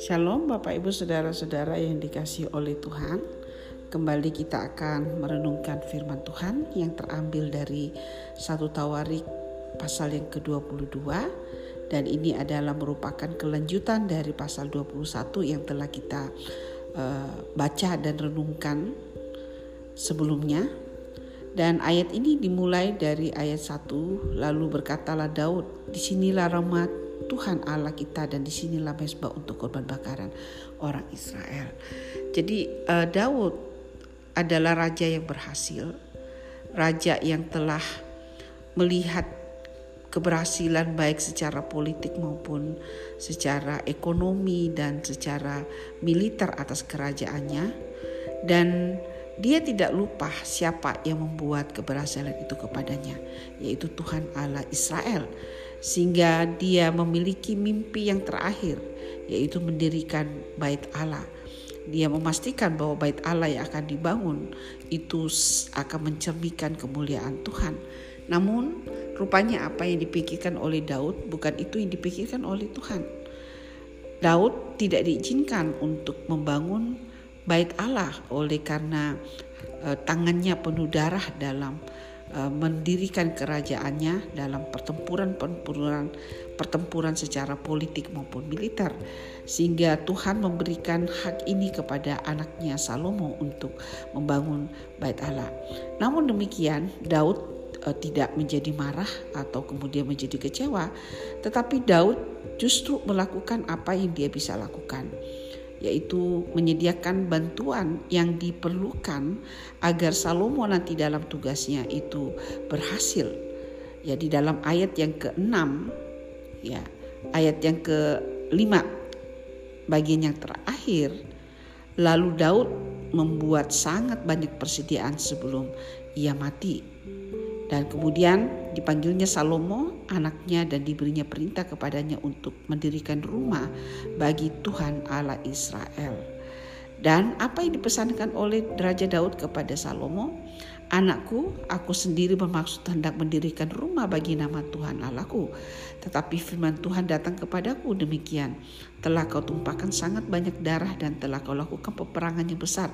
Shalom Bapak Ibu Saudara-saudara yang dikasih oleh Tuhan. Kembali kita akan merenungkan firman Tuhan yang terambil dari satu Tawarik pasal yang ke-22 dan ini adalah merupakan kelanjutan dari pasal 21 yang telah kita uh, baca dan renungkan sebelumnya dan ayat ini dimulai dari ayat 1 lalu berkatalah Daud di sinilah rahmat Tuhan Allah kita dan di sinilah mesbah untuk korban bakaran orang Israel. Jadi uh, Daud adalah raja yang berhasil, raja yang telah melihat keberhasilan baik secara politik maupun secara ekonomi dan secara militer atas kerajaannya dan dia tidak lupa siapa yang membuat keberhasilan itu kepadanya yaitu Tuhan Allah Israel sehingga dia memiliki mimpi yang terakhir yaitu mendirikan bait Allah dia memastikan bahwa bait Allah yang akan dibangun itu akan mencerminkan kemuliaan Tuhan. Namun rupanya apa yang dipikirkan oleh Daud bukan itu yang dipikirkan oleh Tuhan. Daud tidak diizinkan untuk membangun bait Allah oleh karena uh, tangannya penuh darah dalam uh, mendirikan kerajaannya dalam pertempuran-pertempuran pertempuran secara politik maupun militer. Sehingga Tuhan memberikan hak ini kepada anaknya Salomo untuk membangun bait Allah. Namun demikian Daud e, tidak menjadi marah atau kemudian menjadi kecewa, tetapi Daud justru melakukan apa yang dia bisa lakukan yaitu menyediakan bantuan yang diperlukan agar Salomo nanti dalam tugasnya itu berhasil. Ya di dalam ayat yang ke-6 ya ayat yang ke-5 bagian yang terakhir lalu Daud membuat sangat banyak persediaan sebelum ia mati dan kemudian dipanggilnya Salomo anaknya dan diberinya perintah kepadanya untuk mendirikan rumah bagi Tuhan Allah Israel. Dan apa yang dipesankan oleh Raja Daud kepada Salomo? Anakku, aku sendiri bermaksud hendak mendirikan rumah bagi nama Tuhan Allahku. Tetapi firman Tuhan datang kepadaku demikian. Telah kau tumpahkan sangat banyak darah dan telah kau lakukan peperangan yang besar.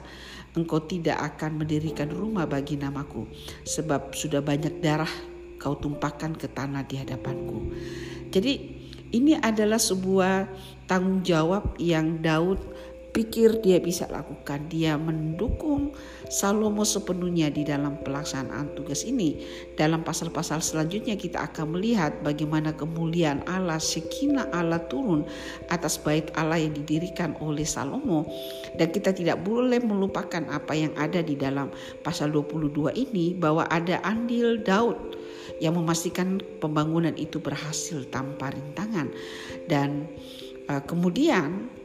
Engkau tidak akan mendirikan rumah bagi namaku. Sebab sudah banyak darah kau tumpahkan ke tanah di hadapanku. Jadi ini adalah sebuah tanggung jawab yang Daud pikir dia bisa lakukan. Dia mendukung Salomo sepenuhnya di dalam pelaksanaan tugas ini. Dalam pasal-pasal selanjutnya kita akan melihat bagaimana kemuliaan Allah, sekina Allah turun atas bait Allah yang didirikan oleh Salomo. Dan kita tidak boleh melupakan apa yang ada di dalam pasal 22 ini bahwa ada andil Daud yang memastikan pembangunan itu berhasil tanpa rintangan. Dan uh, kemudian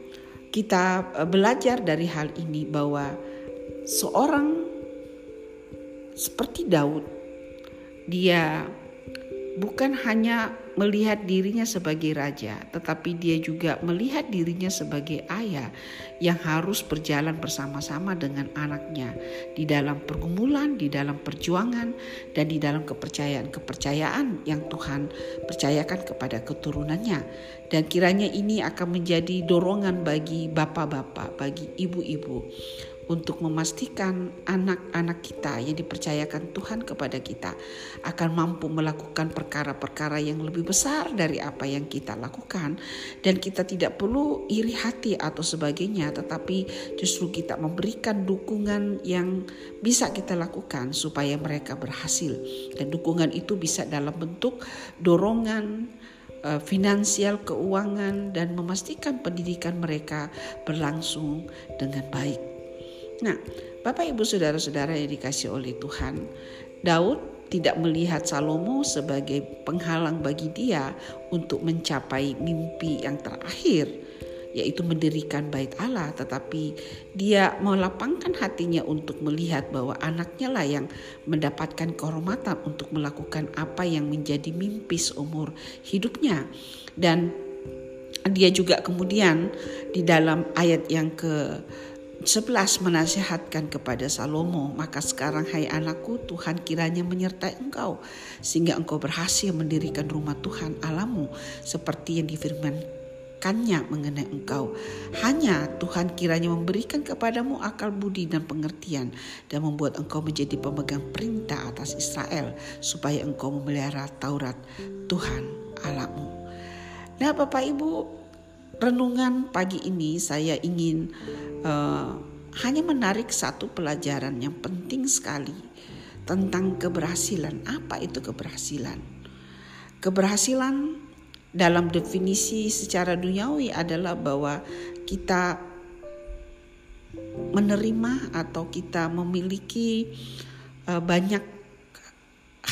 kita eh, belajar dari hal ini bahwa seorang seperti Daud dia bukan hanya melihat dirinya sebagai raja, tetapi dia juga melihat dirinya sebagai ayah yang harus berjalan bersama-sama dengan anaknya di dalam pergumulan, di dalam perjuangan, dan di dalam kepercayaan-kepercayaan yang Tuhan percayakan kepada keturunannya. Dan kiranya ini akan menjadi dorongan bagi bapak-bapak, bagi ibu-ibu untuk memastikan anak-anak kita yang dipercayakan Tuhan kepada kita akan mampu melakukan perkara-perkara yang lebih besar dari apa yang kita lakukan dan kita tidak perlu iri hati atau sebagainya tetapi justru kita memberikan dukungan yang bisa kita lakukan supaya mereka berhasil dan dukungan itu bisa dalam bentuk dorongan eh, finansial, keuangan, dan memastikan pendidikan mereka berlangsung dengan baik. Nah, Bapak Ibu Saudara-saudara yang dikasih oleh Tuhan, Daud tidak melihat Salomo sebagai penghalang bagi dia untuk mencapai mimpi yang terakhir, yaitu mendirikan bait Allah, tetapi dia melapangkan hatinya untuk melihat bahwa anaknya lah yang mendapatkan kehormatan untuk melakukan apa yang menjadi mimpi seumur hidupnya. Dan dia juga kemudian di dalam ayat yang ke 11 menasihatkan kepada Salomo, maka sekarang hai anakku Tuhan kiranya menyertai engkau sehingga engkau berhasil mendirikan rumah Tuhan alamu seperti yang difirmankannya mengenai engkau. Hanya Tuhan kiranya memberikan kepadamu akal budi dan pengertian dan membuat engkau menjadi pemegang perintah atas Israel supaya engkau memelihara Taurat Tuhan alamu. Nah Bapak Ibu renungan pagi ini saya ingin uh, hanya menarik satu pelajaran yang penting sekali tentang keberhasilan. Apa itu keberhasilan? Keberhasilan dalam definisi secara duniawi adalah bahwa kita menerima atau kita memiliki uh, banyak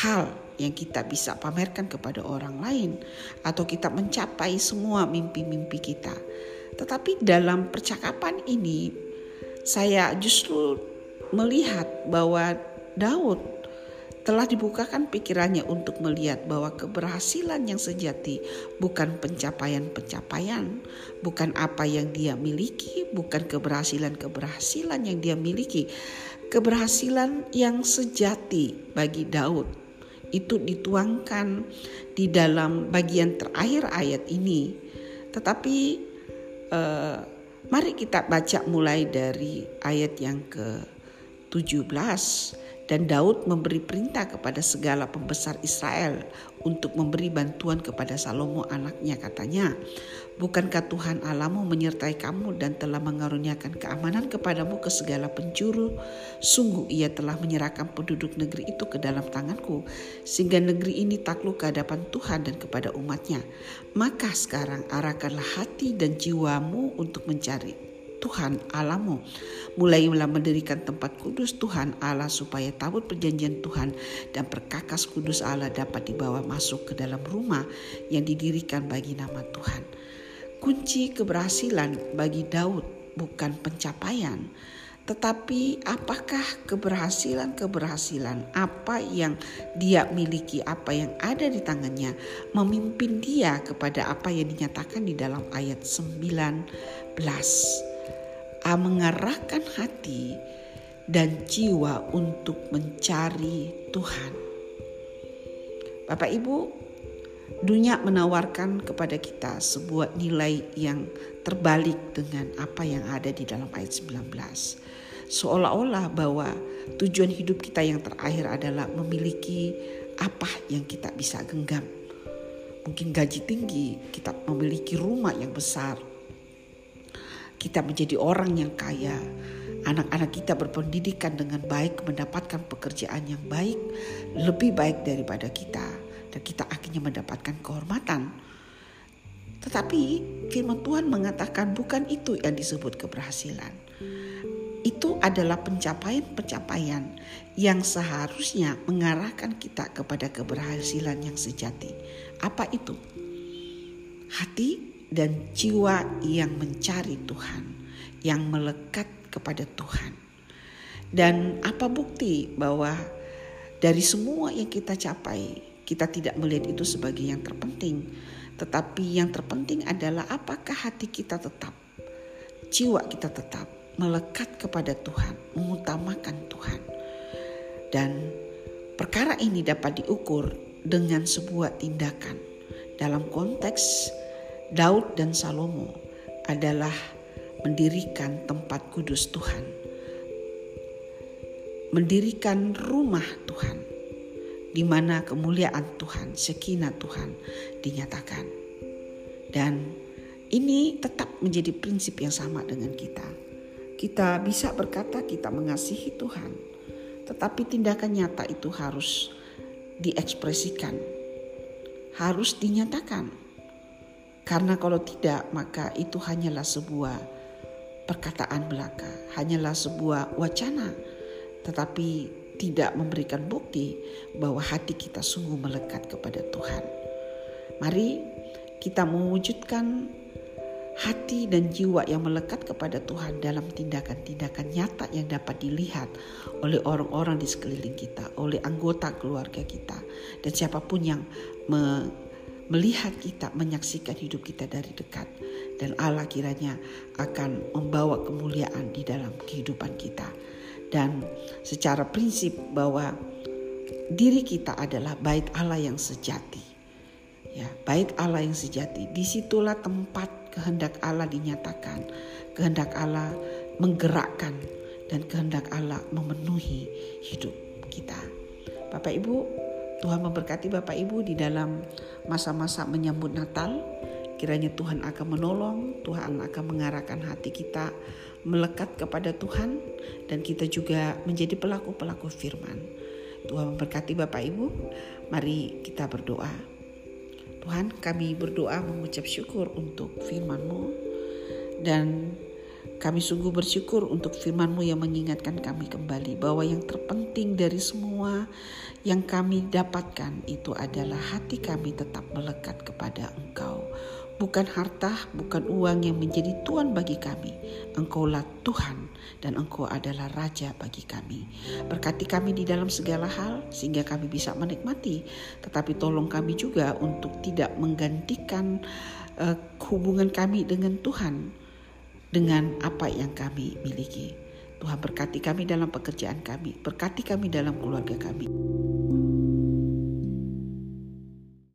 hal yang kita bisa pamerkan kepada orang lain atau kita mencapai semua mimpi-mimpi kita. Tetapi dalam percakapan ini saya justru melihat bahwa Daud telah dibukakan pikirannya untuk melihat bahwa keberhasilan yang sejati bukan pencapaian-pencapaian, bukan apa yang dia miliki, bukan keberhasilan-keberhasilan yang dia miliki. Keberhasilan yang sejati bagi Daud itu dituangkan di dalam bagian terakhir ayat ini. Tetapi eh, mari kita baca mulai dari ayat yang ke-17 dan Daud memberi perintah kepada segala pembesar Israel untuk memberi bantuan kepada Salomo anaknya katanya. Bukankah Tuhan Allahmu menyertai kamu dan telah mengaruniakan keamanan kepadamu ke segala penjuru? Sungguh ia telah menyerahkan penduduk negeri itu ke dalam tanganku. Sehingga negeri ini takluk ke hadapan Tuhan dan kepada umatnya. Maka sekarang arahkanlah hati dan jiwamu untuk mencari Tuhan Allahmu. Mulailah mendirikan tempat kudus Tuhan Allah supaya tabut perjanjian Tuhan dan perkakas kudus Allah dapat dibawa masuk ke dalam rumah yang didirikan bagi nama Tuhan. Kunci keberhasilan bagi Daud bukan pencapaian, tetapi apakah keberhasilan-keberhasilan apa yang dia miliki, apa yang ada di tangannya memimpin dia kepada apa yang dinyatakan di dalam ayat 19 A mengarahkan hati dan jiwa untuk mencari Tuhan. Bapak Ibu, dunia menawarkan kepada kita sebuah nilai yang terbalik dengan apa yang ada di dalam ayat 19. Seolah-olah bahwa tujuan hidup kita yang terakhir adalah memiliki apa yang kita bisa genggam. Mungkin gaji tinggi, kita memiliki rumah yang besar, kita menjadi orang yang kaya, anak-anak kita berpendidikan dengan baik, mendapatkan pekerjaan yang baik, lebih baik daripada kita, dan kita akhirnya mendapatkan kehormatan. Tetapi firman Tuhan mengatakan bukan itu yang disebut keberhasilan. Itu adalah pencapaian-pencapaian yang seharusnya mengarahkan kita kepada keberhasilan yang sejati. Apa itu? Hati dan jiwa yang mencari Tuhan, yang melekat kepada Tuhan. Dan apa bukti bahwa dari semua yang kita capai, kita tidak melihat itu sebagai yang terpenting, tetapi yang terpenting adalah apakah hati kita tetap, jiwa kita tetap melekat kepada Tuhan, mengutamakan Tuhan. Dan perkara ini dapat diukur dengan sebuah tindakan dalam konteks Daud dan Salomo adalah mendirikan tempat kudus Tuhan, mendirikan rumah Tuhan, di mana kemuliaan Tuhan, sekinah Tuhan dinyatakan. Dan ini tetap menjadi prinsip yang sama dengan kita. Kita bisa berkata kita mengasihi Tuhan, tetapi tindakan nyata itu harus diekspresikan, harus dinyatakan karena kalau tidak maka itu hanyalah sebuah perkataan belaka, hanyalah sebuah wacana tetapi tidak memberikan bukti bahwa hati kita sungguh melekat kepada Tuhan. Mari kita mewujudkan hati dan jiwa yang melekat kepada Tuhan dalam tindakan-tindakan nyata yang dapat dilihat oleh orang-orang di sekeliling kita, oleh anggota keluarga kita, dan siapa pun yang melihat kita, menyaksikan hidup kita dari dekat. dan Allah kiranya akan membawa kemuliaan di dalam kehidupan kita. Dan secara prinsip bahwa diri kita adalah bait Allah yang sejati. Ya, bait Allah yang sejati. Di situlah tempat kehendak Allah dinyatakan. Kehendak Allah menggerakkan dan kehendak Allah memenuhi hidup kita. Bapak Ibu, Tuhan memberkati Bapak Ibu di dalam masa-masa menyambut Natal. Kiranya Tuhan akan menolong, Tuhan akan mengarahkan hati kita melekat kepada Tuhan dan kita juga menjadi pelaku-pelaku firman. Tuhan memberkati Bapak Ibu. Mari kita berdoa. Tuhan kami berdoa mengucap syukur untuk firman-Mu dan kami sungguh bersyukur untuk firman-Mu yang mengingatkan kami kembali bahwa yang terpenting dari semua yang kami dapatkan itu adalah hati kami tetap melekat kepada Engkau bukan harta, bukan uang yang menjadi Tuhan bagi kami. Engkaulah Tuhan dan Engkau adalah Raja bagi kami. Berkati kami di dalam segala hal sehingga kami bisa menikmati. Tetapi tolong kami juga untuk tidak menggantikan uh, hubungan kami dengan Tuhan dengan apa yang kami miliki. Tuhan berkati kami dalam pekerjaan kami, berkati kami dalam keluarga kami.